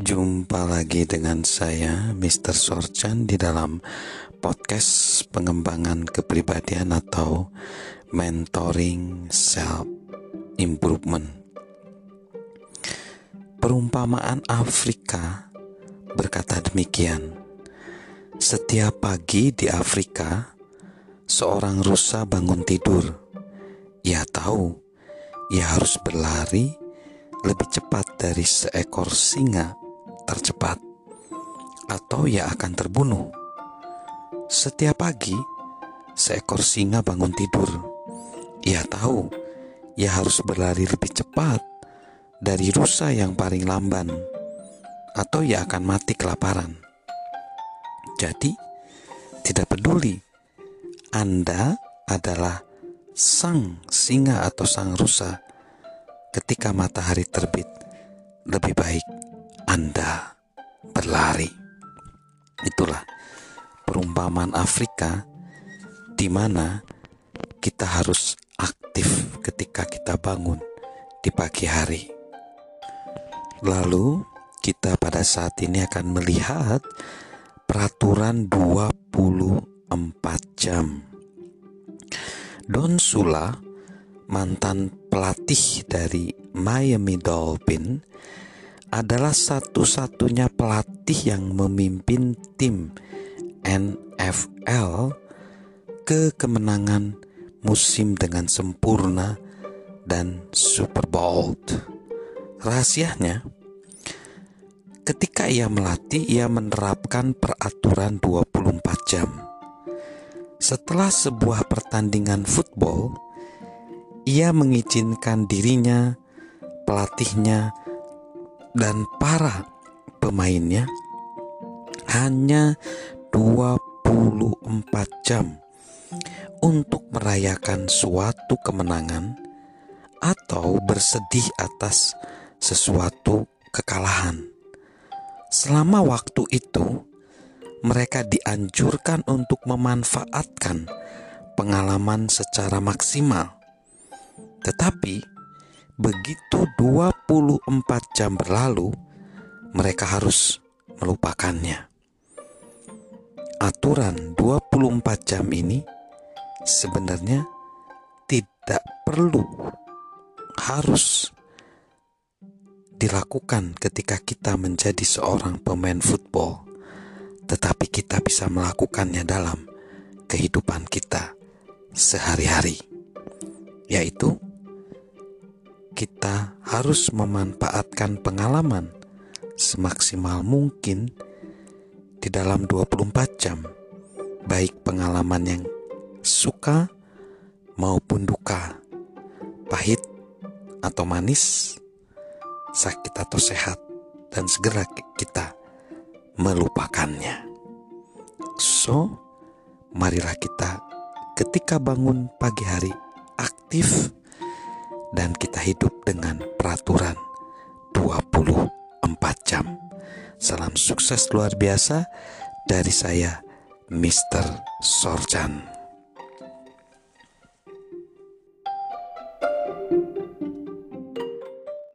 Jumpa lagi dengan saya Mr. Sorchan di dalam podcast pengembangan kepribadian atau mentoring self improvement. Perumpamaan Afrika berkata demikian. Setiap pagi di Afrika, seorang rusa bangun tidur. Ia tahu ia harus berlari lebih cepat dari seekor singa tercepat, atau ia akan terbunuh. Setiap pagi, seekor singa bangun tidur. Ia tahu ia harus berlari lebih cepat dari rusa yang paling lamban, atau ia akan mati kelaparan. Jadi, tidak peduli Anda adalah sang singa atau sang rusa ketika matahari terbit, lebih baik anda berlari. Itulah perumpamaan Afrika di mana kita harus aktif ketika kita bangun di pagi hari. Lalu kita pada saat ini akan melihat peraturan 24 jam. Don Sula, mantan pelatih dari Miami Dolphin, adalah satu-satunya pelatih yang memimpin tim NFL ke kemenangan musim dengan sempurna dan Super Bowl. Rahasianya, ketika ia melatih, ia menerapkan peraturan 24 jam. Setelah sebuah pertandingan football, ia mengizinkan dirinya, pelatihnya, dan para pemainnya hanya 24 jam untuk merayakan suatu kemenangan atau bersedih atas sesuatu kekalahan. Selama waktu itu, mereka dianjurkan untuk memanfaatkan pengalaman secara maksimal. Tetapi begitu 24 jam berlalu, mereka harus melupakannya. Aturan 24 jam ini sebenarnya tidak perlu harus dilakukan ketika kita menjadi seorang pemain football, tetapi kita bisa melakukannya dalam kehidupan kita sehari-hari, yaitu kita harus memanfaatkan pengalaman semaksimal mungkin di dalam 24 jam, baik pengalaman yang suka maupun duka, pahit atau manis, sakit atau sehat, dan segera kita melupakannya. So, marilah kita ketika bangun pagi hari aktif dan kita hidup dengan peraturan 24 jam. Salam sukses luar biasa dari saya, Mr. Sorjan.